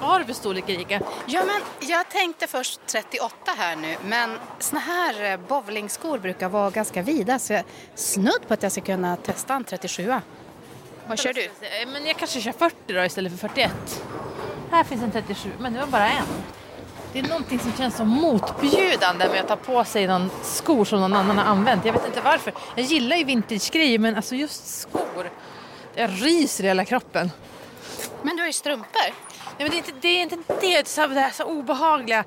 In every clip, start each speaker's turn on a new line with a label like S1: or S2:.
S1: Du för storlek Erika?
S2: Ja, men jag tänkte först 38 här nu, men såna här eh, bowlingskor brukar vara ganska vida så jag är snudd på att jag ska kunna testa en 37. Vad kör du?
S1: Eh, Men jag kanske kör 40 då istället för 41. Här finns en 37, men det var bara en. Det är någonting som känns så motbjudande med att ta på sig någon skor som någon annan har använt. Jag vet inte varför. Jag gillar ju vintagegrejer men alltså just skor. Jag ryser i hela kroppen.
S2: Men du har ju strumpor.
S1: Nej, men det, är inte, det är inte det, det är så, det här så obehagliga.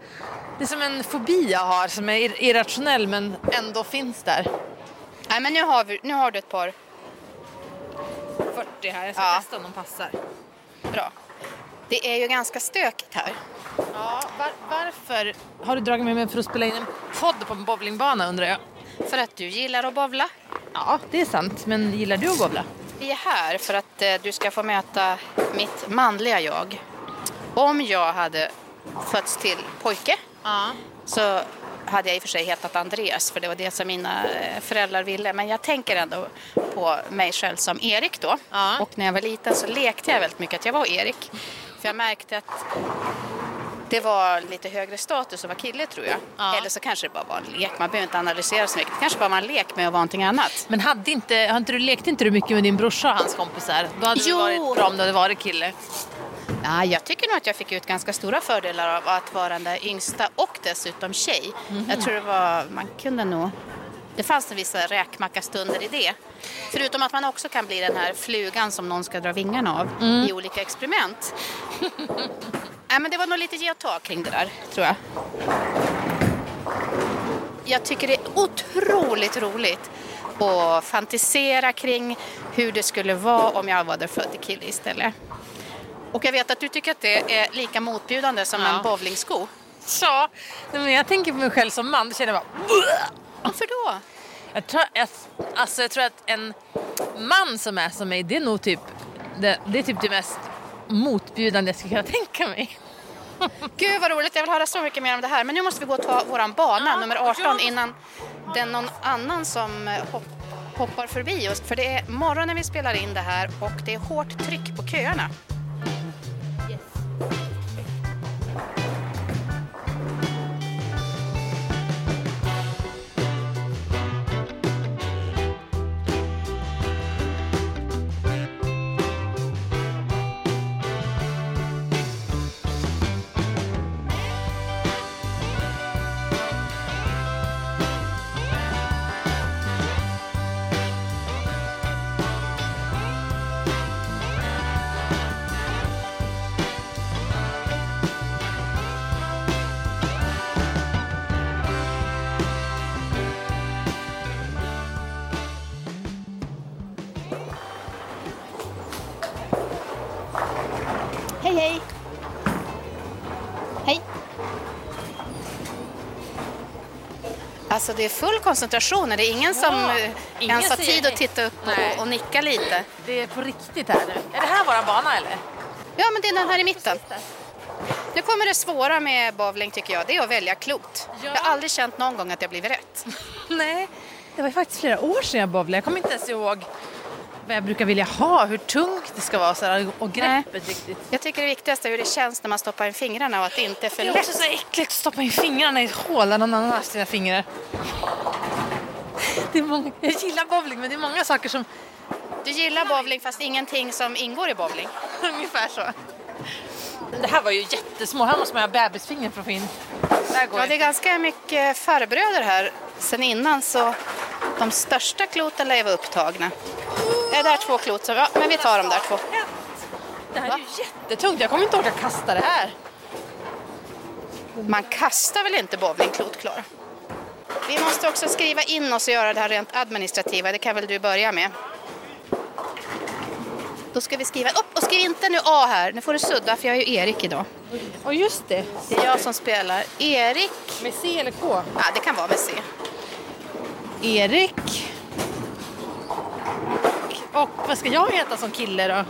S1: Det är som en fobi jag har som är ir- irrationell men ändå finns där.
S2: Nej, men nu har, vi, nu har du ett par.
S1: 40 här, jag ska
S2: Ja.
S1: testa om de passar.
S2: Bra. Det är ju ganska stökigt här.
S1: Ja, var, varför har du dragit med mig för att spela in en podd på en bowlingbana undrar jag?
S2: För att du gillar att bowla.
S1: Ja, det är sant. Men gillar du att bowla?
S2: Vi är här för att eh, du ska få möta mitt manliga jag. Om jag hade fötts till pojke
S1: Ja.
S2: så hade jag i och för sig hetat Andreas för det var det som mina eh, föräldrar ville. Men jag tänker ändå på mig själv som Erik då.
S1: Ja.
S2: Och när jag var liten så lekte jag väldigt mycket att jag var Erik. För jag märkte att det var lite högre status att vara kille tror jag.
S1: Ja.
S2: Eller så kanske det bara var en lek. Man behöver inte analysera så mycket. Det kanske bara var en lek med att vara någonting annat.
S1: Men hade inte, har inte du, lekte inte du mycket med din brorsa och hans kompisar? Då hade
S2: Jo.
S1: det varit bra om du hade varit kille.
S2: Ja, jag tycker nog att jag fick ut ganska stora fördelar av att vara den där yngsta och dessutom tjej. Jag tror det var, man kunde nog, det fanns en vissa räkmackastunder i det. Förutom att man också kan bli den här flugan som någon ska dra vingarna av i olika experiment. Nej, men det var nog lite ge och ta kring det där, tror jag. Jag tycker det är otroligt roligt att fantisera kring hur det skulle vara om jag var född kille istället. Och jag vet att du tycker att det är lika motbjudande som
S1: Ja.
S2: en bowlingsko.
S1: Ja, men jag tänker på mig själv som man. Då känner jag bara...
S2: Varför då?
S1: Jag tror, jag, alltså, jag tror att en man som är som mig, det är nog typ det, det, är typ det mest motbjudande jag skulle kunna tänka mig.
S2: Gud vad roligt, jag vill höra så mycket mer om det här. Men nu måste vi gå och ta våran bana,
S1: Ja,
S2: nummer
S1: jag
S2: 18,
S1: måste-
S2: innan det är någon annan som eh, hopp, hoppar förbi oss. För det är morgonen vi spelar in det här och det är hårt tryck på köerna. Alltså det är full koncentration, det är ingen som
S1: Ja,
S2: eh,
S1: ingen
S2: ens har tid att titta upp och, och nicka lite.
S1: Det är på riktigt här nu. Är det här våra bana eller?
S2: Ja, men det är den här i mitten. Nu kommer det svåra med bowling tycker jag, det är att välja klot.
S1: Ja.
S2: Jag har aldrig känt någon gång att jag blivit rätt.
S1: Nej, det var faktiskt flera år sedan jag bowlade. Jag kommer inte ens ihåg vad jag brukar vilja ha, hur tungt det ska vara så här, och greppet riktigt.
S2: Jag tycker det viktigaste är hur det känns när man stoppar in fingrarna och att det inte är för
S1: Det är
S2: lätt.
S1: också så äckligt att stoppa in fingrarna i ett hål där någon annan har sina fingrar. Det är många, jag gillar bowling men det är många saker som
S2: Du gillar bowling fast ingenting som ingår i bowling.
S1: ungefär så. Det här var ju jättesmå, här måste man ha bebisfinger för att få in. Där går
S2: ja, det är ganska mycket farbröder här sen innan så de största kloten lär ju vara upptagna. Är där två klot? Så, ja, men vi tar de där två.
S1: Det här är ju jättetungt, jag kommer inte orka kasta det här.
S2: Man kastar väl inte bowlingklot, Klara? Vi måste också skriva in oss och göra det här rent administrativa. Det kan väl du börja med? Då ska vi skriva upp och skriv inte nu A här. Nu får du sudda för jag är ju Erik idag.
S1: Och just det,
S2: Det är jag som spelar. Erik.
S1: med C eller K?
S2: Ja, det kan vara med C.
S1: Erik. Och vad ska jag heta som kille då?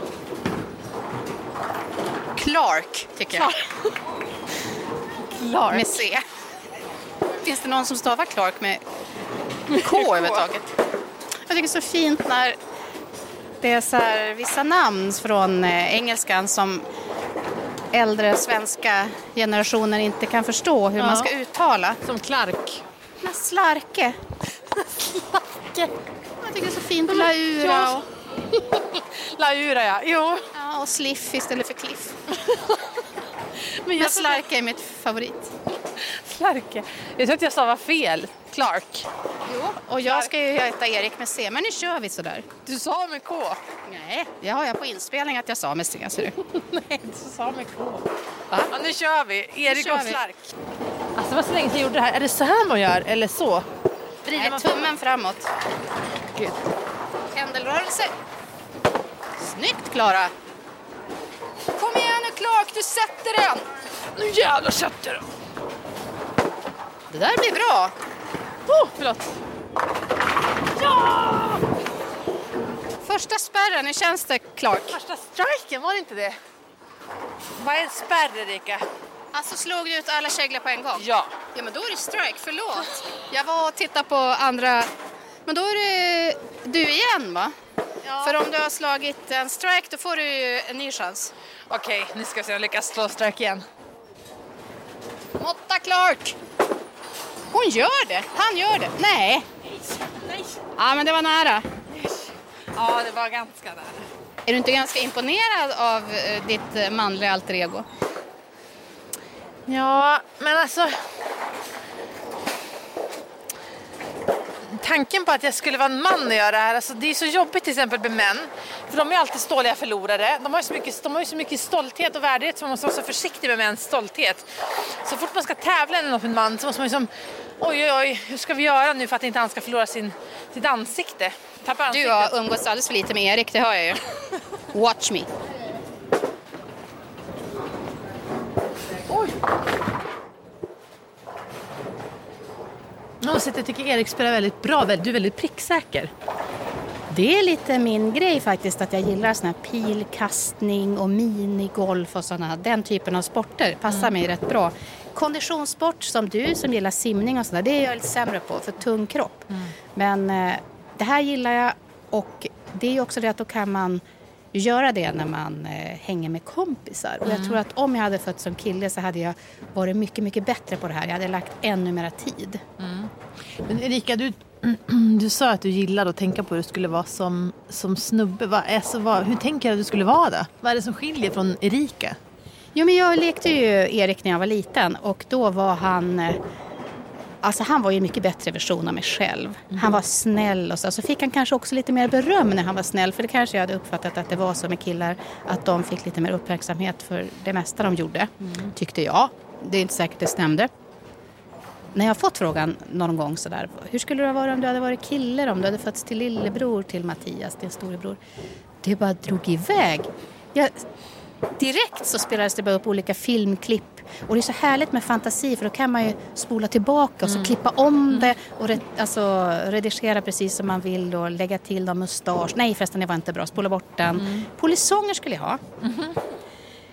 S2: Clark, tycker jag.
S1: Clark.
S2: Med C. Finns det någon som stavar Clark med K överhuvudtaget? Jag tycker det är så fint när det är så här, vissa namn från eh, engelskan som äldre svenska generationen inte kan förstå hur
S1: Ja.
S2: man ska uttala.
S1: Som Clark.
S2: Men slarke.
S1: Slarke.
S2: Jag tycker det är så fint. Laura och,
S1: Laura ja. Jo.
S2: ja, och sliff istället för cliff.
S1: Men
S2: Men
S1: jag
S2: slarke är mitt favorit.
S1: Slarke. Jag tror att jag sa var fel. Clark.
S2: Jo. Och jag ska ju heta Erik med C, men nu kör vi sådär.
S1: Du sa med K.
S2: Nej, det har jag på inspelning att jag sa med C, ser du.
S1: Nej, du sa med K.
S2: Va?
S1: Ja, nu kör vi. Erik
S2: kör
S1: och
S2: vi.
S1: Slark. Alltså det var så länge sedan jag gjorde det här. Är det så här man gör eller så? Vrider
S2: Nej,
S1: man
S2: tummen framåt.
S1: Gud.
S2: Pendelrörelse. Snyggt, Klara. Kom igen nu, Clark, du sätter den.
S1: Nu jävlar sätter den.
S2: Det där blir bra.
S1: Oh, förlåt.
S2: Första spärren, hur känns det, Clark?
S1: Första striken, var det inte det? Vad är en spärr, Erika?
S2: Alltså slog du ut alla käglor på en gång?
S1: Ja.
S2: Ja, men då är det strike, förlåt. Jag var och tittade på andra... Men då är det du igen, va?
S1: Ja.
S2: För om du har slagit en strike, då får du ju en ny chans.
S1: Okej, nu ska vi se om jag lyckas slå strike igen.
S2: Måtta Clark! Hon gör det! Han gör det! Nej!
S1: Nej.
S2: Ja, men det var nära.
S1: Ja, det var ganska nära.
S2: Är du inte ganska imponerad av eh, ditt eh, manliga alter ego?
S1: Ja, men alltså... Tanken på att jag skulle vara en man och göra det här, alltså det är så jobbigt till exempel med män. För de är alltid ståliga förlorare. De har ju så mycket, de har ju så mycket stolthet och värdighet så man måste vara så försiktig med mäns stolthet. Så fort man ska tävla med en man så måste man ju som oj oj oj, hur ska vi göra nu för att inte han ska förlora sin, sitt ansikte? Tappa
S2: Du
S1: ansiktet.
S2: har umgåtts alldeles för lite med Erik, det hör jag ju. Watch me.
S1: Jag, jag tycker Erik spelar väldigt bra. Du är väldigt pricksäker.
S2: Det är lite min grej faktiskt att jag gillar sån här pilkastning och minigolf och såna, den typen av sporter. Passar mig rätt bra. Konditionssport som du som gillar simning och sådär, det är jag lite sämre på för tung kropp. Men eh, det här gillar jag och det är också det att då kan man göra det när man eh, hänger med kompisar. Och jag tror att om jag hade fötts som kille så hade jag varit mycket, mycket bättre på det här. Jag hade lagt ännu mera tid.
S1: Men Erika, du, du sa att du gillade att tänka på hur du skulle vara som, som snubbe. Vad, alltså, vad, hur tänker du att du skulle vara då? Vad är det som skiljer från Erika?
S2: Jo, men jag lekte ju Erik när jag var liten och då var han... Alltså han var ju en mycket bättre version av mig själv. Han var snäll och så. Så fick han kanske också lite mer beröm när han var snäll. För det kanske jag hade uppfattat att det var så med killar. Att de fick lite mer uppmärksamhet för det mesta de gjorde. Tyckte jag. Det är inte säkert det stämde. När jag har fått frågan någon gång sådär. Hur skulle det varit om du hade varit kille? Om du hade fötts till lillebror till Mattias, din storebror. Det bara drog iväg. Jag, direkt så spelades det bara upp olika filmklipp. Och det är så härligt med fantasi för då kan man ju spola tillbaka och så klippa om det och re, alltså, redigera precis som man vill och lägga till någon mustasch. Nej förresten det var inte bra, spola bort den. Polisonger skulle jag ha.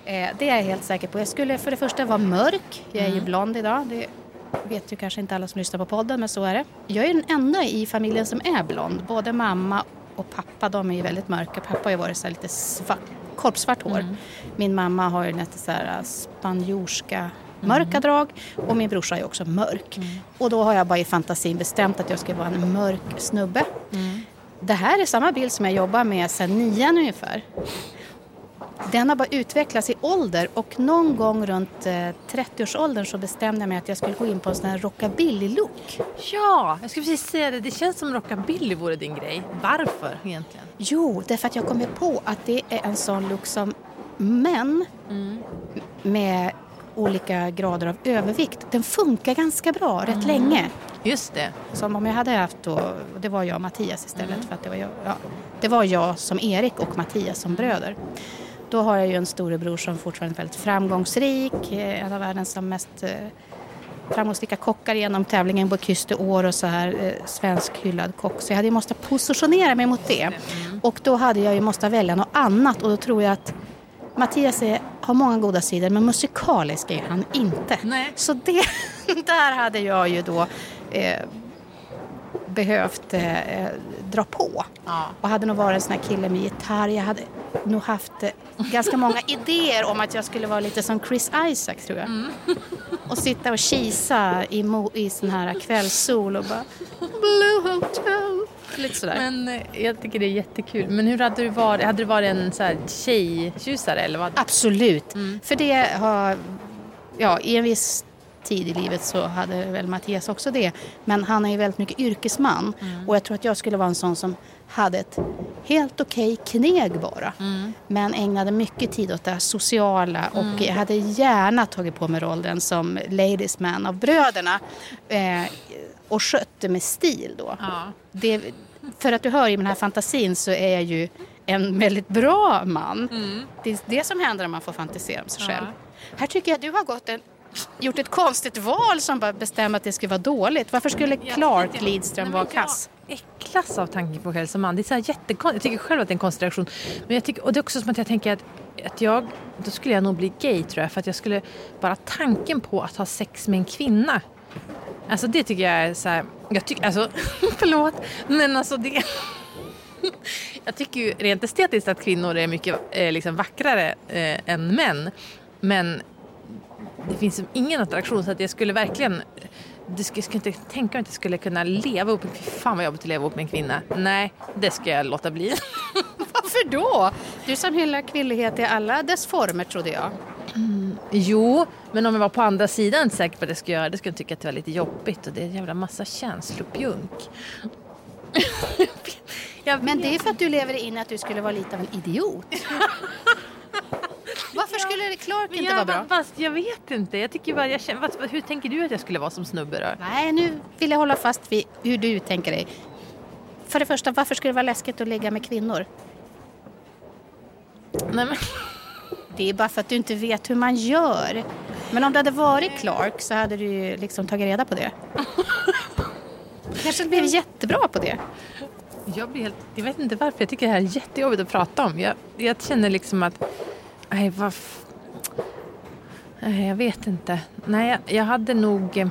S2: Eh, det är jag helt säker på. Jag skulle för det första vara mörk. Jag är ju blond idag. Det vet ju kanske inte alla som lyssnar på podden men så är det. Jag är den enda i familjen som är blond. Både mamma och pappa de är ju väldigt mörka. Pappa har ju varit så lite svart, korpsvart hår. Min mamma har ju lite så här spanjorska mörka drag och min brorsa är också mörk. Och då har jag bara i fantasin bestämt att jag ska vara en mörk snubbe. Det här är samma bild som jag jobbar med sedan nian ungefär. Den har bara utvecklats i ålder och någon gång runt eh, 30-årsåldern så bestämde jag mig att jag skulle gå in på en sån här rockabilly-look.
S1: Ja, jag skulle precis säga det. Det känns som rockabilly vore din grej. Varför egentligen?
S2: Jo, därför att jag kommer på att det är en sån look som män med olika grader av övervikt, den funkar ganska bra rätt länge.
S1: Just det.
S2: Som om jag hade haft då, det var jag och Mattias istället för att det var jag, ja, det var jag som Erik och Mattias som bröder. Då har jag ju en storebror som fortfarande är väldigt framgångsrik, eh, en av världens som mest eh, framgångsrika kockar genom tävlingen Bocuse d'Or och så här, eh, svensk hyllad kock. Så jag hade ju måste positionera mig mot det. Och då hade jag ju måste välja något annat och då tror jag att Mattias är, har många goda sidor men musikalisk är han inte.
S1: Nej.
S2: Så det, där hade jag ju då eh, behövt eh, dra på.
S1: Ja.
S2: Och hade nog varit en sån här kille med gitarr. Jag hade nog haft eh, ganska många idéer om att jag skulle vara lite som Chris Isaac tror jag.
S1: Mm.
S2: Och sitta och kisa i, mo- i sån här kvällssol och bara Blue Hotel. Lite sådär.
S1: Men eh, jag tycker det är jättekul. Men hur hade du varit? Hade du varit en så här tjejtjusare eller vad?
S2: Absolut.
S1: Mm.
S2: För det har, ja i en viss tid i livet så hade väl Mattias också det. Men han är ju väldigt mycket yrkesman.
S1: Mm.
S2: Och jag tror att jag skulle vara en sån som hade ett helt okej kneg bara.
S1: Mm.
S2: Men ägnade mycket tid åt det sociala och
S1: Mm.
S2: jag hade gärna tagit på mig rollen som ladies man av bröderna. Eh, och skötte med stil då.
S1: Ja.
S2: Det, för att du hör i den här fantasin så är jag ju en väldigt bra man. Det är det som händer om man får fantisera om sig
S1: Mm. Ja.
S2: själv. Här tycker jag att du har gått en, gjort ett konstigt val som bara bestämmer att det skulle vara dåligt. Varför skulle Clark Lidström vara kass?
S1: Äcklas av tanken på själv som man. Det är så här jättekonstigt. Jag tycker själv att det är en konstig reaktion. Men jag tycker, och det är också som att jag tänker att, att jag, då skulle jag nog bli gay tror jag. För att jag skulle, bara tanken på att ha sex med en kvinna. Alltså det tycker jag är så här, jag tycker, alltså förlåt. Men alltså det. Jag tycker ju rent estetiskt att kvinnor är mycket eh, liksom vackrare eh, än män. Men det finns ingen attraktion så att jag skulle verkligen det skulle, jag skulle inte tänka mig att jag skulle kunna leva upp, fy fan vad jobbigt att leva upp med en kvinna. Nej, det ska jag låta bli.
S2: Varför då? Du som hyllar kvinnlighet i alla dess former trodde jag.
S1: Jo, men om jag var på andra sidan är inte säker på att jag skulle göra det. skulle jag tycka att det var lite jobbigt och det är en jävla massa känslopjunk.
S2: Men det är för att du lever in att du skulle vara lite av en idiot. Varför skulle det Clark
S1: Men
S2: inte vara bra?
S1: Fast jag vet inte. Jag tycker bara, jag känner, vad, hur tänker du att jag skulle vara som snubbe då?
S2: Nej, nu vill jag hålla fast vid hur du tänker dig. För det första, varför skulle det vara läskigt att ligga med kvinnor?
S1: Nej, men,
S2: Det är bara för att du inte vet hur man gör. Men om det hade varit Clark så hade du ju liksom tagit reda på det. Kanske blev jättebra på det.
S1: jag, blir helt, jag vet inte varför. Jag tycker det här är jättejobbigt att prata om. Jag, jag känner liksom att... Nej, vad... f- Nej, jag vet inte. Nej, jag, jag hade nog... Eh,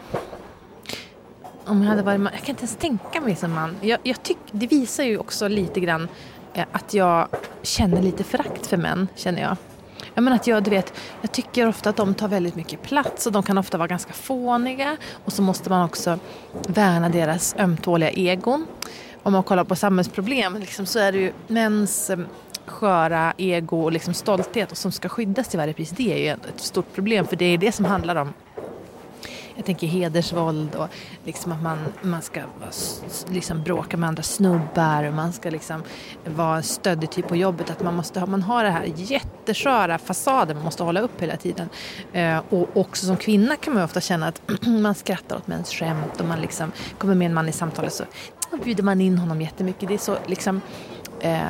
S1: om jag hade varit man, Jag kan inte ens tänka mig som man. Jag, jag tyck, det visar ju också lite grann eh, att jag känner lite förakt för män, känner jag. Jag menar att jag, du vet, jag tycker ofta att de tar väldigt mycket plats och de kan ofta vara ganska fåniga. Och så måste man också värna deras ömtåliga egon. Om man kollar på samhällsproblem liksom, så är det ju mäns eh, sköra ego och liksom stolthet och som ska skyddas till varje pris. Det är ju ett stort problem för det är det som handlar om jag tänker hedersvåld och liksom att man, man ska liksom bråka med andra snubbar och man ska liksom vara en stöddig typ på jobbet. Att man, måste ha, man har det här jättesköra fasaden man måste hålla upp hela tiden. Eh, och också som kvinna kan man ofta känna att man skrattar åt mäns skämt och man liksom kommer med en man i samtalet så bjuder man in honom jättemycket. Det är så liksom eh,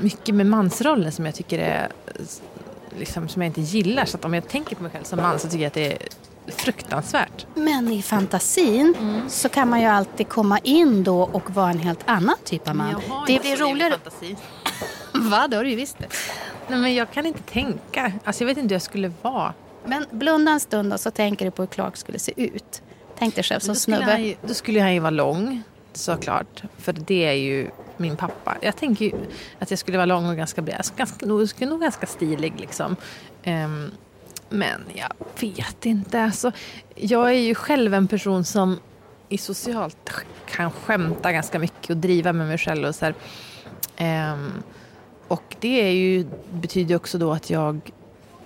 S1: mycket med mansrollen som jag tycker är liksom, som jag inte gillar. Så att om jag tänker på mig själv som man så tycker jag att det är fruktansvärt.
S2: Men i fantasin så kan man ju alltid komma in då och vara en helt annan typ av man. Det blir roligare.
S1: Fantasi.
S2: Va? Det har du ju visst.
S1: Nej, men jag kan inte tänka. Alltså, jag vet inte hur jag skulle vara.
S2: Men blunda en stund och så tänker du på hur Clark skulle se ut. Tänk dig själv som snubbe.
S1: ju, då skulle han ju vara lång, såklart. För det är ju min pappa. Jag tänker ju att jag skulle vara lång och ganska bred. Alltså, ganska, nog, skulle nog ganska stilig liksom. Um, men jag vet inte. Alltså, jag är ju själv en person som i socialt kan skämta ganska mycket och driva med mig själv. Och, så här. Ehm, och det är ju, betyder också då att jag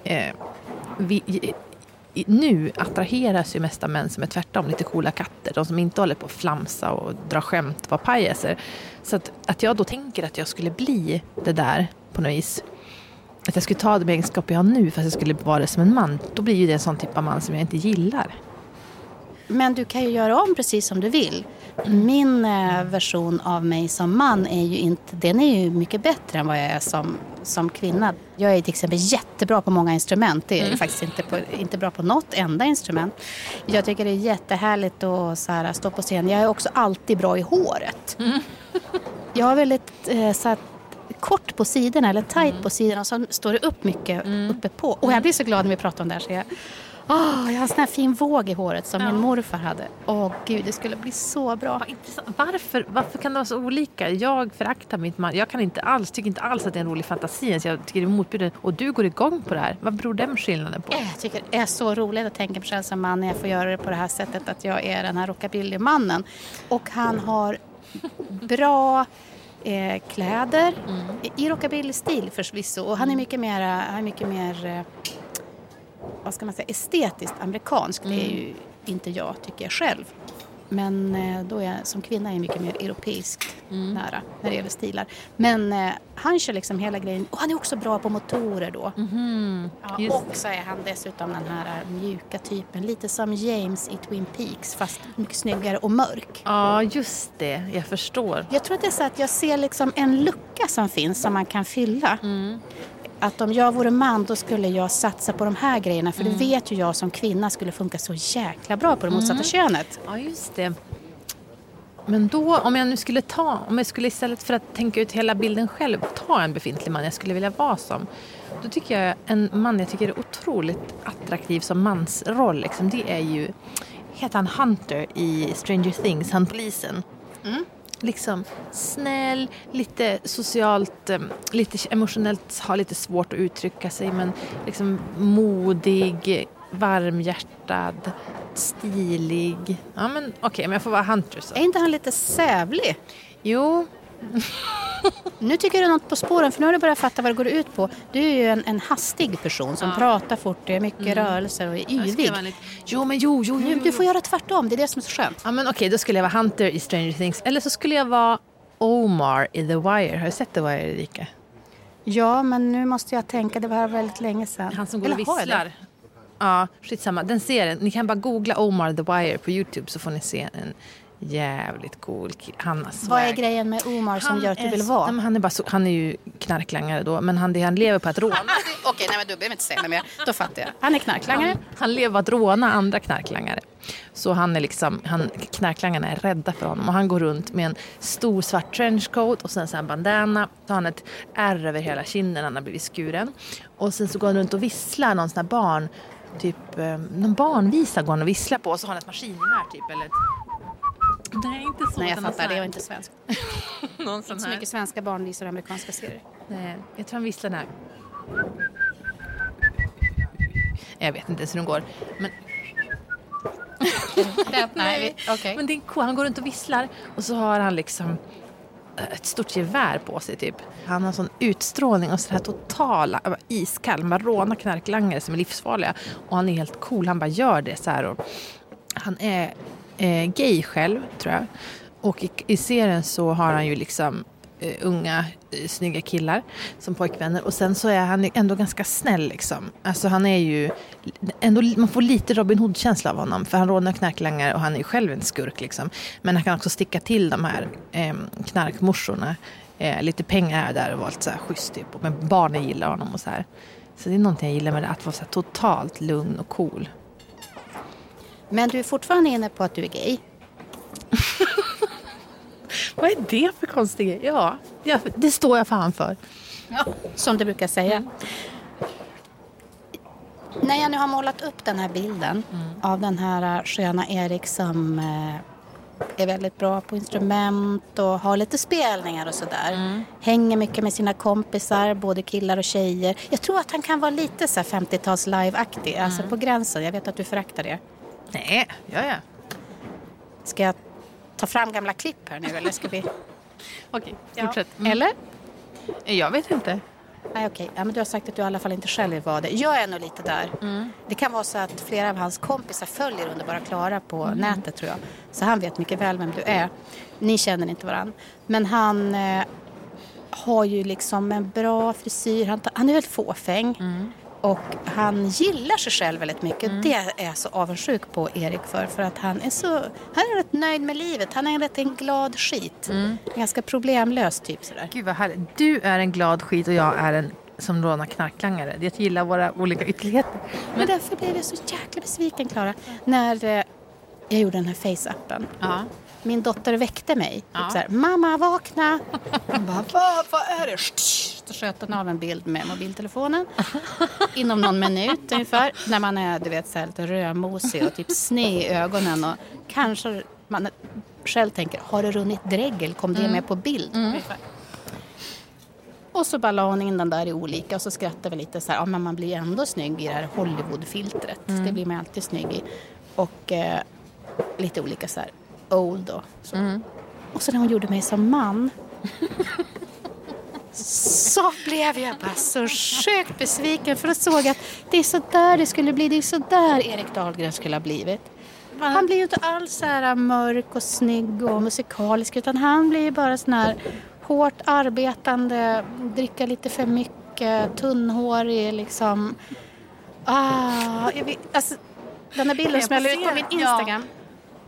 S1: eh, vi, nu attraheras ju mest av män som är tvärtom, lite coola katter. De som inte håller på att flamsa och dra skämt och vara pajaser. Så att, att jag då tänker att jag skulle bli det där på något vis. Att jag skulle ta de egenskaper jag har nu fast jag skulle vara det som en man. Då blir ju det en sån typ av man som jag inte gillar.
S2: Men du kan ju göra om precis som du vill. Min eh, version av mig som man är ju inte, den är ju mycket bättre än vad jag är som, som kvinna. Jag är till exempel jättebra på många instrument. Det är jag faktiskt inte, på, inte bra på något enda instrument. Jag tycker det är jättehärligt att så här, stå på scen. Jag är också alltid bra i håret. Jag har väldigt eh, så här, kort på sidorna eller tight på sidorna och så står det upp mycket uppe på. Och jag blir så glad när vi pratar om det här så jag Åh, jag har en sån här fin våg i håret som
S1: Ja.
S2: min morfar hade. Åh gud, det skulle bli så bra.
S1: Varför, varför kan det vara så olika? Jag föraktar mitt man. Jag kan inte alls, tycker inte alls att det är en rolig fantasi ens. Jag tycker det är motbjuden. Och du går igång på det här. Vad beror den skillnaden på?
S2: Jag tycker det är så roligt att tänka på själv som man när jag får göra det på det här sättet att jag är den här rockabillymannen. Och han har bra eh, kläder i- i rockabilly-stil förvisso. Och han är mycket mer, han är mycket mer eh, vad ska man säga, estetiskt amerikansk. Det är ju inte jag, tycker jag själv. Men eh, då är jag som kvinna är jag mycket mer europeiskt nära när det gäller stilar. Men eh, han kör liksom hela grejen. Och han är också bra på motorer då. Ja,
S1: Just
S2: och så är han dessutom den här eh, mjuka typen. Lite som James i Twin Peaks fast mycket snyggare och mörk.
S1: Ja, just det. Jag förstår.
S2: Jag tror att det är så att jag ser liksom en lucka som finns som man kan fylla. Att om jag vore man då skulle jag satsa på de här grejerna för det vet ju jag som kvinna skulle funka så jäkla bra på det motsatta könet.
S1: Ja, just det. Men då, om jag nu skulle ta, om jag skulle istället för att tänka ut hela bilden själv, ta en befintlig man jag skulle vilja vara som. Då tycker jag en man jag tycker är otroligt attraktiv som mansroll, liksom, det är ju, heter han Hunter i Stranger Things, han polisen. Liksom snäll, lite socialt, eh, lite emotionellt, har lite svårt att uttrycka sig men liksom modig, varmhjärtad, stilig. Ja men okej, men jag får vara Hunter så.
S2: Är inte han lite sävlig?
S1: Jo,
S2: Nu tycker är något på spåren för nu har du börjat fatta vad det går ut på. Du är ju en, en hastig person som pratar fort, det är mycket rörelser och är yvig.
S1: lite- Jo men jo, jo, jo, jo.
S2: du får göra tvärtom, det är det som är så skönt.
S1: Ja men okej, då skulle jag vara Hunter i Stranger Things. Eller så skulle jag vara Omar i The Wire. Har du sett The Wire Erika?
S2: Ja, men nu måste jag tänka, det var väldigt länge sedan.
S1: Han som går och
S2: Eller
S1: visslar. Ja, skitsamma. Den serien, ni kan bara googla Omar The Wire på Youtube så får ni se en jävligt cool kille. Han har
S2: Vad är grejen med Omar som
S1: Han
S2: gör att du vill vara?
S1: Nej, men han, är bara så, han är ju knarklangare då, men han, det han lever på att råna.
S2: Okej, nej men du behöver inte säga något mer. Då fattar jag. Han är knarklangare.
S1: Han, han lever på att råna andra knarklangare. Så han är liksom, han, knarklangarna är rädda för honom och han går runt med en stor svart trenchcoat och sen så här en bandana. Så har han ett ärr över hela kinden, han har blivit skuren. Och sen så går han runt och visslar någon sån här barn, typ eh, någon barnvisa går han och visslar på och så har han ett maskingevär typ eller ett... Nej, inte så.
S2: Nej, jag fattar. Det var inte svenskt.
S1: Någon sån
S2: Inte så mycket svenska barn visar amerikanska serier.
S1: Nej, jag tror han visslar den här. Jag vet inte ens hur den går. Men
S2: nej, okej.
S1: Men det är cool. Han går runt och visslar och så har han liksom eh, ett stort gevär på sig typ. Han har sån utstrålning och så här totala, äh, iskall. Bara rånar knarklangare som är livsfarliga. Och han är helt cool. Han bara gör det så här. Och han är eh, gay själv tror jag. Och i, i serien så har han ju liksom eh, unga eh, snygga killar som pojkvänner och sen så är han ändå ganska snäll liksom. Alltså han är ju ändå, man får lite Robin Hood-känsla av honom för han rånar knarklangare och han är ju själv en skurk liksom. Men han kan också sticka till de här eh, knarkmorsorna eh, lite pengar här och där och vara lite så här schysst typ. Men barnen gillar honom och så här. Så det är någonting jag gillar med det, att vara så totalt lugn och cool.
S2: Men du är fortfarande inne på att du är gay.
S1: Vad är det för konstig grej? Ja, ja, det står jag fan för.
S2: Som du brukar säga. När jag nu har målat upp den här bilden av den här äh, sköna Erik som äh, är väldigt bra på instrument och har lite spelningar och sådär. Hänger mycket med sina kompisar, både killar och tjejer. Jag tror att han kan vara lite så här 50-tals live-aktig, alltså på gränsen. Jag vet att du föraktar det.
S1: Nej, ja, ja.
S2: Ska jag ta fram gamla klipp här nu eller ska vi?
S1: Okej,
S2: Ja.
S1: fortsätt. Mm.
S2: Eller?
S1: Jag vet inte.
S2: Nej, okej. Ja, men du har sagt att du i alla fall inte själv vill vara det. Jag är nog lite där. Det kan vara så att flera av hans kompisar följer Underbara Klara på nätet tror jag. Så han vet mycket väl vem du är. Ni känner inte varann. Men han eh, har ju liksom en bra frisyr. Han, han är väldigt fåfäng. Och han gillar sig själv väldigt mycket. Det är jag så avundsjuk på Erik för. För att han är så, han är rätt nöjd med livet. Han är en rätt en glad skit. Ganska problemlös typ sådär.
S1: Gud vad härligt. Du är en glad skit och jag är en som rånar knarklangare. Jag gillar våra olika ytterligheter.
S2: Men därför blev jag så jäkla besviken, Klara, när eh, jag gjorde den här face-appen.
S1: Ja.
S2: Min dotter väckte mig.
S1: Ja.
S2: Typ så här, Mamma vakna! Jag bara, vad, vad är det? Så sköt hon av en bild med mobiltelefonen. Inom någon minut ungefär. När man är du vet, så här, lite rödmosig och typ sned i ögonen. Och kanske man själv tänker, har det runnit dregel? Kom det med på bild? Ungefär. Och så bara la hon in den där i olika och så skrattade vi lite så här, ja men man blir ändå snygg i det här Hollywoodfiltret. Det blir man alltid snygg i. Och eh, lite olika så här, old och så. Och så när hon gjorde mig som man så blev jag bara så sjukt besviken för då såg jag att det är så där det skulle bli, det är så där Erik Dahlgren skulle ha blivit. Han blir ju inte alls så här mörk och snygg och musikalisk utan han blir ju bara sån här hårt arbetande, dricka lite för mycket, tunnhårig liksom. Ah, jag vet, alltså, den här bilden
S1: Jag
S2: som jag la ut på min
S1: den. Ja.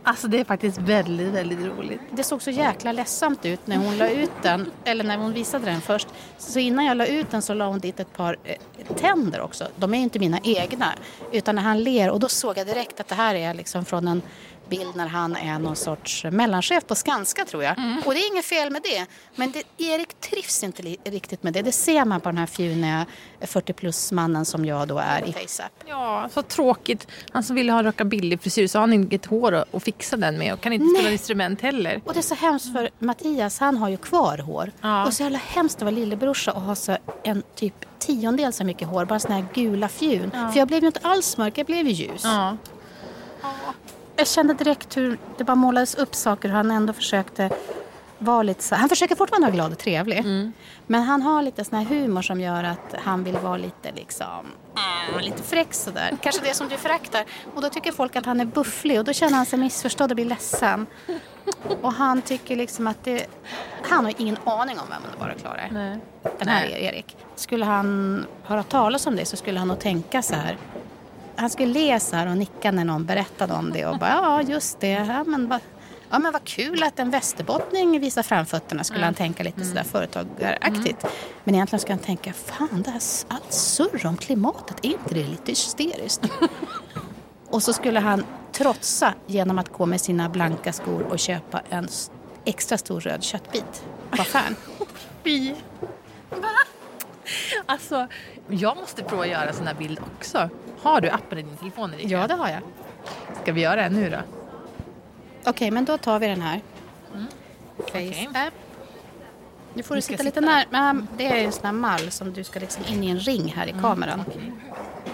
S1: Alltså det är faktiskt väldigt, väldigt roligt.
S2: Det såg så jäkla ledsamt ut när hon la ut den, eller när hon visade den först. Så innan jag la ut den så la hon dit ett par eh, tänder också. De är ju inte mina egna, utan när han ler och då såg jag direkt att det här är liksom från en bild när han är någon sorts mellanchef på Skanska tror jag. Och det är inget fel med det, men det, Erik trivs inte li, riktigt med det. Det ser man på den här fjuniga 40 plus mannen som jag då är i FaceApp.
S1: Ja, så tråkigt. Han som ville ha en rockabilly-frisyr så har han inget hår att- fixa den med och kan inte
S2: Nej.
S1: spela instrument heller.
S2: Och det är så hemskt för Mattias, han har ju kvar hår.
S1: Ja.
S2: Och så jävla hemskt att vara lillebrorsa och ha så en typ tiondel så mycket hår, bara såna här gula fjun. För jag blev ju inte alls mörk, jag blev ju ljus.
S1: Ja.
S2: Jag kände direkt hur det bara målades upp saker och han ändå försökte vara lite så Han försöker fortfarande vara glad och trevlig. Men han har lite sån här humor som gör att han vill vara lite liksom mm, lite fräck sådär. Kanske det som du föraktar. Och då tycker folk att han är bufflig och då känner han sig missförstådd och blir ledsen. Och han tycker liksom att det... Han har ingen aning om vem Underbara Klara är. Den här
S1: Nej.
S2: Erik. Skulle han höra talas om det så skulle han nog tänka så här. Han skulle le så här och nicka när någon berättade om det och bara ja just det. Ja men, vad, ja, men vad kul att en västerbottning visar framfötterna skulle han tänka lite sådär företagaraktigt. Men egentligen ska han tänka fan det här allt surr om klimatet, är inte det lite hysteriskt? och så skulle han trotsa genom att gå med sina blanka skor och köpa en extra stor röd köttbit på affären.
S1: Fy. Alltså, jag måste prova att göra en sån här bild också. Har du appen i din telefon Erika?
S2: Ja, det har jag.
S1: Ska vi göra det nu då?
S2: Okej, men då tar vi den här.
S1: Okej.
S2: Face app. Nu får du
S1: Du ska
S2: sitta lite
S1: sitta.
S2: när. Men det är en sån här mall som du ska liksom in i en ring här i kameran.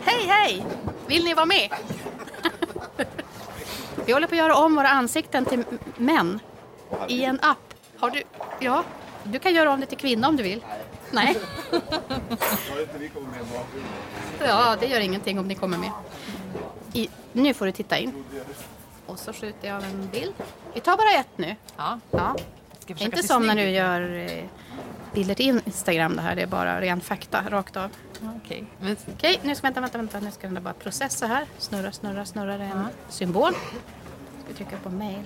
S2: Hej, hej! Vill ni vara med? vi håller på att göra om våra ansikten till män i en app. Har du? Ja, du kan göra om det till kvinna om du vill. Nej. Ja, det gör ingenting om ni kommer med. I, nu får du titta in. Och så skjuter jag av en bild. Vi tar bara ett nu.
S1: Ja.
S2: Ja. Inte som när du gör eh, bilder till Instagram det här. Det är bara ren fakta rakt av.
S1: Okej. Men,
S2: Okej, nu ska vänta, vänta, vänta. Nu ska den bara processa här. Snurra, snurra, snurra. Det är en symbol. Ska vi trycka på mail.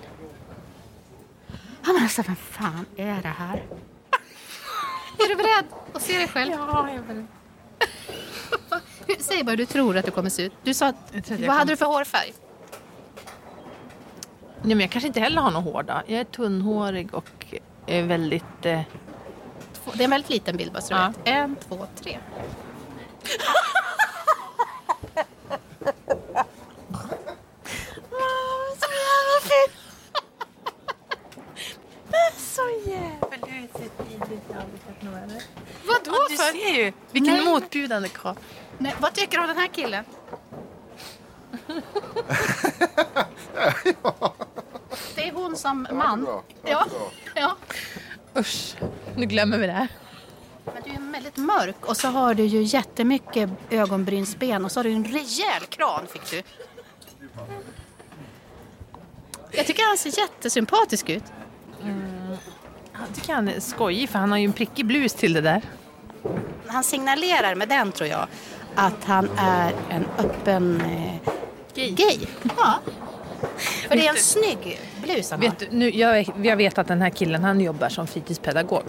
S2: Ja men alltså vem fan är det här? Är du beredd att se dig själv?
S1: ja, jag vill.
S2: Hur- Säg bara hur du tror att du kommer se ut. Du sa att, vad hade du för hårfärg?
S1: Nej, men jag kanske inte heller har något hår då. Jag är tunnhårig och är väldigt... Eh...
S2: Det är en väldigt liten bild bara så du
S1: Ja.
S2: vet. En, två, tre.
S1: så jävla fin! så jävla... Jag är så tidigt eller?
S2: Vadå
S1: Du
S2: för?
S1: ser ju! Vilken
S2: Nej.
S1: motbjudande karl.
S2: Nej, vad tycker du om den här killen? Det är hon som man. Ja, ja.
S1: Usch, nu glömmer vi det här.
S2: Men du är väldigt mörk och så har du ju jättemycket ögonbrynsben och så har du en rejäl kran fick du. Jag tycker han ser jättesympatisk ut.
S1: Jag tycker han är skojig för han har ju en prickig blus till det där.
S2: Han signalerar med den tror jag att han är en öppen eh,
S1: Gay.
S2: gay. Ja. För det är en snygg blus han har.
S1: Vet du, nu, jag, jag vet att den här killen han jobbar som fritidspedagog.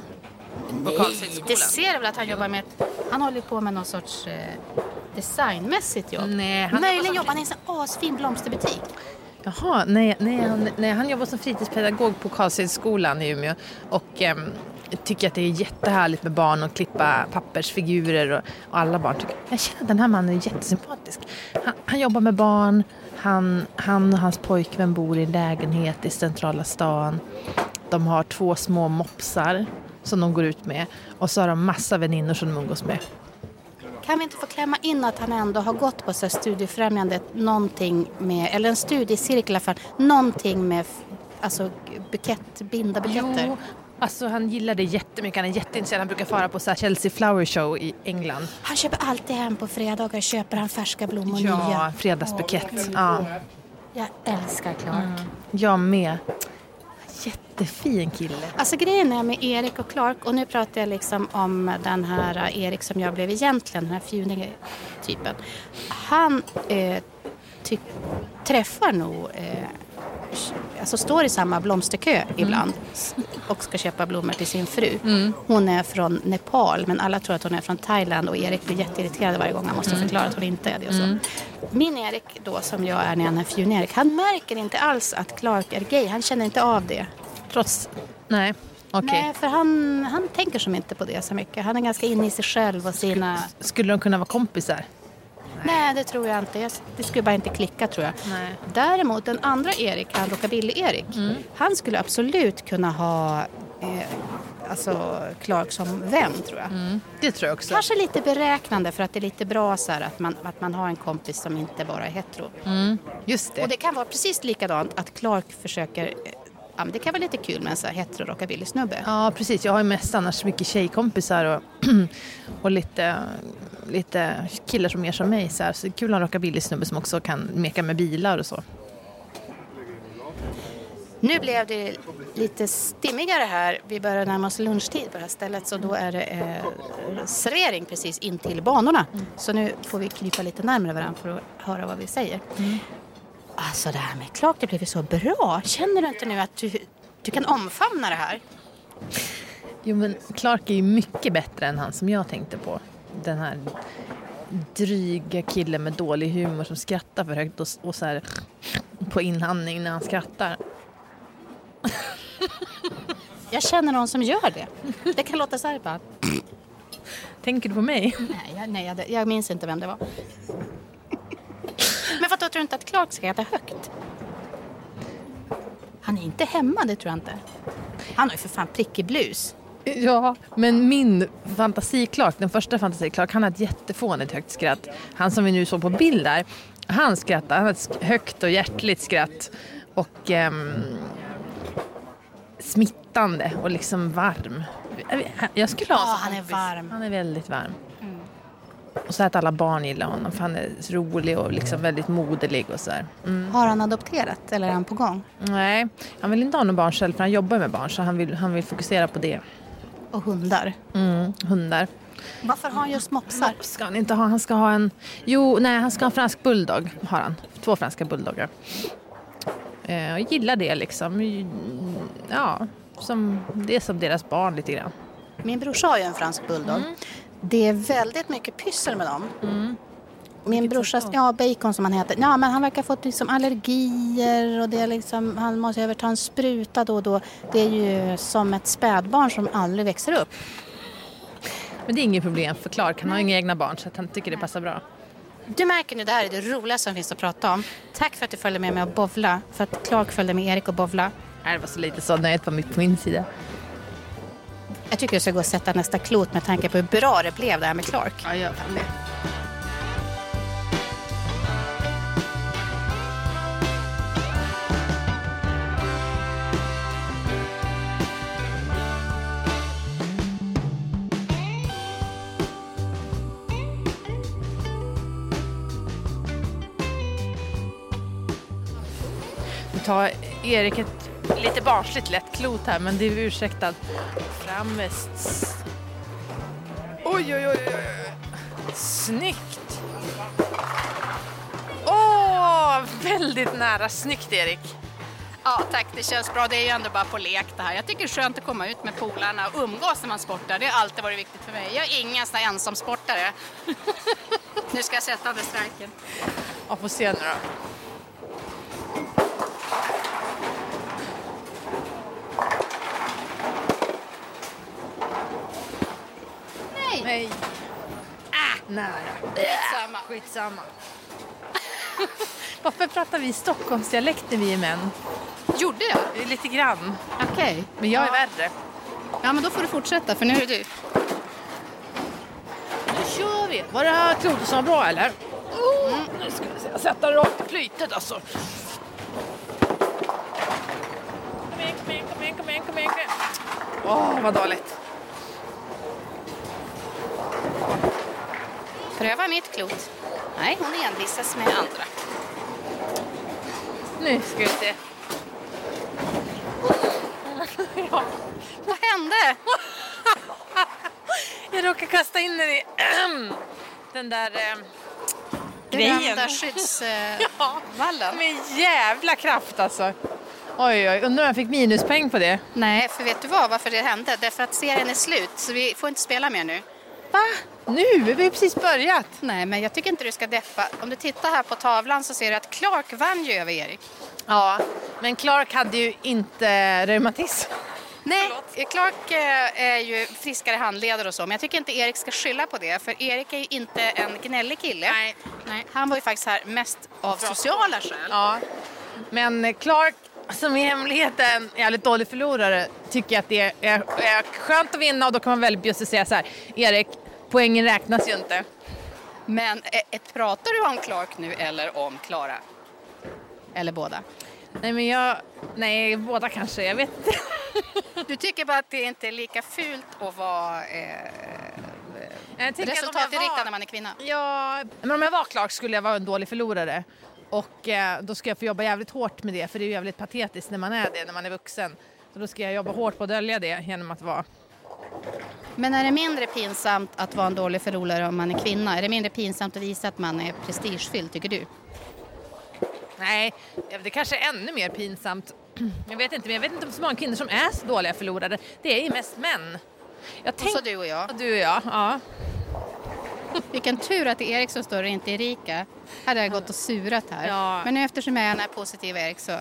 S2: Nej, det ser väl att han jobbar med Han håller på med någon sorts eh, designmässigt jobb.
S1: Nej, han
S2: Möjligen
S1: jobbar
S2: han i en asfin blomsterbutik.
S1: Jaha, nej, nej, han, nej, han jobbar som fritidspedagog på Karlshögskolan i Umeå och ehm, tycker att det är jättehärligt med barn och klippa pappersfigurer och, och alla barn tycker jag känner att den här mannen är jättesympatisk. Han, han jobbar med barn, han, han och hans pojkvän bor i en lägenhet i centrala stan. De har två små mopsar som de går ut med och så har de massa väninnor som de umgås med.
S2: Kan vi inte få klämma in att han ändå har gått på så studiefrämjandet, någonting med, eller en studiecirkel i alla fall, någonting med alltså bukett, binda buketter?
S1: Jo, alltså han gillar det jättemycket. Han är jätteintresserad. Han brukar fara på så Chelsea Flower Show i England.
S2: Han köper alltid hem på fredagar, köper han färska blommor
S1: Ja,
S2: nya.
S1: fredagsbukett. Ja,
S2: Jag älskar Clark.
S1: jag med. Jättefin kille.
S2: Alltså grejen är med Erik och Clark, och nu pratar jag liksom om den här eh, Erik som jag blev egentligen, den här fjuniga typen. Han eh, ty- träffar nog, eh, alltså står i samma blomsterkö ibland s- och ska köpa blommor till sin fru. Hon är från Nepal men alla tror att hon är från Thailand och Erik blir jätteirriterad varje gång han måste förklara att hon inte är det. Och så. Min Erik då som jag är när han är fjuniga Erik, han märker inte alls att Clark är gay. Han känner inte av det.
S1: Trots... Nej, okej.
S2: Nej, för han, han tänker som inte på det så mycket. Han är ganska inne i sig själv och sina...
S1: Skulle de kunna vara kompisar?
S2: Nej, det tror jag inte. Det skulle bara inte klicka tror jag.
S1: Nej.
S2: Däremot den andra Erik, han rockabilly-Erik, han skulle absolut kunna ha eh, alltså Clark som vän tror jag.
S1: Det tror jag också.
S2: Kanske lite beräknande för att det är lite bra så här att man, att man har en kompis som inte bara är hetero.
S1: Just det.
S2: Och det kan vara precis likadant att Clark försöker, eh, ja men det kan vara lite kul med en så här hetero rockabilly-snubbe.
S1: Ja, precis. Jag har ju mest annars mycket tjejkompisar och, och lite, lite killar som är som mig. Så, här. så det är kul att ha en rockabilly-snubbe som också kan meka med bilar och så.
S2: Nu blev det lite stimmigare här. Vi börjar närma oss lunchtid på det här stället så då är det eh, servering precis in till banorna. Så nu får vi krypa lite närmare varandra för att höra vad vi säger. Alltså det här med Clark, det blev ju så bra. Känner du inte nu att du, du kan omfamna det här?
S1: Jo, men Clark är ju mycket bättre än han som jag tänkte på. Den här dryga killen med dålig humor som skrattar för högt och, och så här på inandning när han skrattar.
S2: Jag känner någon som gör det. Det kan låta så här bara.
S1: Tänker du på mig?
S2: Nej, jag, nej jag, jag minns inte vem det var. Tror inte att Clark ska äta högt? Han är inte hemma, det tror jag inte. Han har ju för fan prickig blus.
S1: Ja, men min fantasi Clark, den första fantasi Clark, han har ett jättefånigt högt skratt. Han som vi nu såg på bild där, han skrattar, han har ett högt och hjärtligt skratt. Och ehm, smittande och liksom varm. Jag skulle ha
S2: Ja, han är varm.
S1: Han är väldigt varm. Och så att alla barn gillar honom för han är rolig och liksom väldigt moderlig och så. Mm.
S2: Har han adopterat eller är han på gång?
S1: Nej, han vill inte ha några barn själv för han jobbar med barn så han vill, han vill fokusera på det.
S2: Och hundar.
S1: Mm, hundar.
S2: Varför har han just mopsar?
S1: Ska han inte ha? Han ska ha en... Jo, nej, han ska ha en fransk bulldog. Har han. Två franska bulldoggar. Eh, och gillar det liksom. Mm, Ja, som, det är som deras barn lite grann.
S2: Min brorsa har ju en fransk bulldog. Det är väldigt mycket pyssel med dem. Min brorsa, ja Bacon som han heter, ja men han verkar ha fått liksom allergier och det är liksom, han måste över ta en spruta då och då. Det är ju som ett spädbarn som aldrig växer upp.
S1: Men det är inget problem för Clark. Han har inga egna barn så han tycker det passar bra.
S2: Du märker nu, det här är det roligaste som finns att prata om. Tack för att du följde med mig och bovla. För att Clark följde med Erik och bovla.
S1: Det var så lite så nöjet på min sida.
S2: Jag tycker du ska gå och sätta nästa klot med tanke på hur bra det blev det här med Clark.
S1: Ja, jag kan det. Tar Erik ett lite barnsligt lätt klot här men det är ursäktat. Fram med Oj, oj, oj, oj. Snyggt! Åh, väldigt nära. Snyggt, Erik.
S2: Ja, tack. Det känns bra. Det är ju ändå bara på lek det här. Jag tycker det är skönt att komma ut med polarna och umgås när man sportar. Det har alltid varit viktigt för mig. Jag är ingen sån här ensamsportare. nu ska jag sätta under striken.
S1: Ja, får se nu då. Nej. Ah, nära.
S2: Skitsamma.
S1: Skitsamma. Varför pratar vi Stockholmsdialekt när vi är män?
S2: Gjorde jag?
S1: Lite grann.
S2: Okej.
S1: Men jag är
S2: ja.
S1: värre.
S2: Ja, men då får du fortsätta för nu är det du.
S1: Nu kör vi. Var det här var bra eller? Oh, Nu ska vi se. Det rakt i flytet alltså. Kom igen, kom igen, kom igen, kom igen, kom igen. Åh, vad dåligt.
S2: Pröva mitt klot. Nej, hon envisas med andra.
S1: Nu ska vi se. ja.
S2: Vad hände?
S1: Jag råkade kasta in den i den där eh, grejen.
S2: Berömda skyddsvallen.
S1: Med jävla kraft alltså. Oj, oj, undrar om jag fick minuspeng på det.
S2: Nej, för vet du vad, varför det hände? Därför att serien är slut, så vi får inte spela mer nu.
S1: Va? Nu? Vi har precis börjat.
S2: Nej, men jag tycker inte du ska deppa. Om du tittar här på tavlan så ser du att Clark vann ju över Erik.
S1: Ja, men Clark hade ju inte reumatism.
S2: Nej, Clark eh, är ju friskare handleder och så, men jag tycker inte Erik ska skylla på det, för Erik är ju inte en gnällig kille.
S1: Nej.
S2: Nej. Han var ju faktiskt här mest av sociala skäl.
S1: Ja, men Clark som i hemligheten jävligt dålig förlorare tycker att det är, är skönt att vinna och då kan man väldigt bjussigt säga så här Erik, poängen räknas ju inte.
S2: Men pratar du om Clark nu eller om Klara? Eller båda?
S1: Nej men jag, nej båda kanske, jag vet inte.
S2: Du tycker bara att det inte är lika fult att vara eh, resultatinriktad
S1: var-
S2: när man är kvinna?
S1: Ja, men om jag var Clark skulle jag vara en dålig förlorare. Och eh, då ska jag få jobba jävligt hårt med det, för det är ju jävligt patetiskt när man är det, när man är vuxen. Så då ska jag jobba hårt på att dölja det genom att vara...
S2: Men är det mindre pinsamt att vara en dålig förlorare om man är kvinna? Är det mindre pinsamt att visa att man är prestigefylld, tycker du?
S1: Nej, det kanske är ännu mer pinsamt. Jag vet inte, men jag vet inte om så många kvinnor som är så dåliga förlorare. Det är ju mest män. Jag
S2: Och så du och jag.
S1: Du och jag, ja.
S2: Vilken tur att det är Erik som står och inte Erika. Hade jag gått och surat här.
S1: Ja.
S2: Men nu eftersom jag är den här positiva Erik så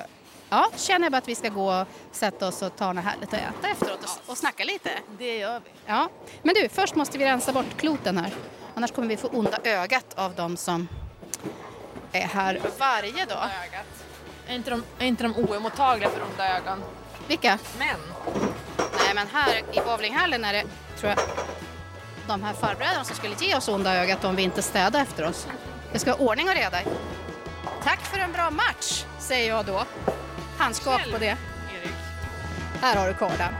S2: ja, känner jag bara att vi ska gå och sätta oss och ta något härligt att äta efteråt och, och snacka lite.
S1: Det gör vi.
S2: Ja. Men du, först måste vi rensa bort kloten här. Annars kommer vi få onda ögat av de som är här varje dag.
S1: Är inte de, är inte de oemottagliga för onda ögon?
S2: Vilka?
S1: Män.
S2: Nej, men här i bowlinghallen är det, tror jag, de här farbröderna som skulle ge oss onda ögat om vi inte städar efter oss. Det ska vara ordning och reda. Tack för en bra match, säger jag då. Handskap på det.
S1: Erik.
S2: Här har du kardan.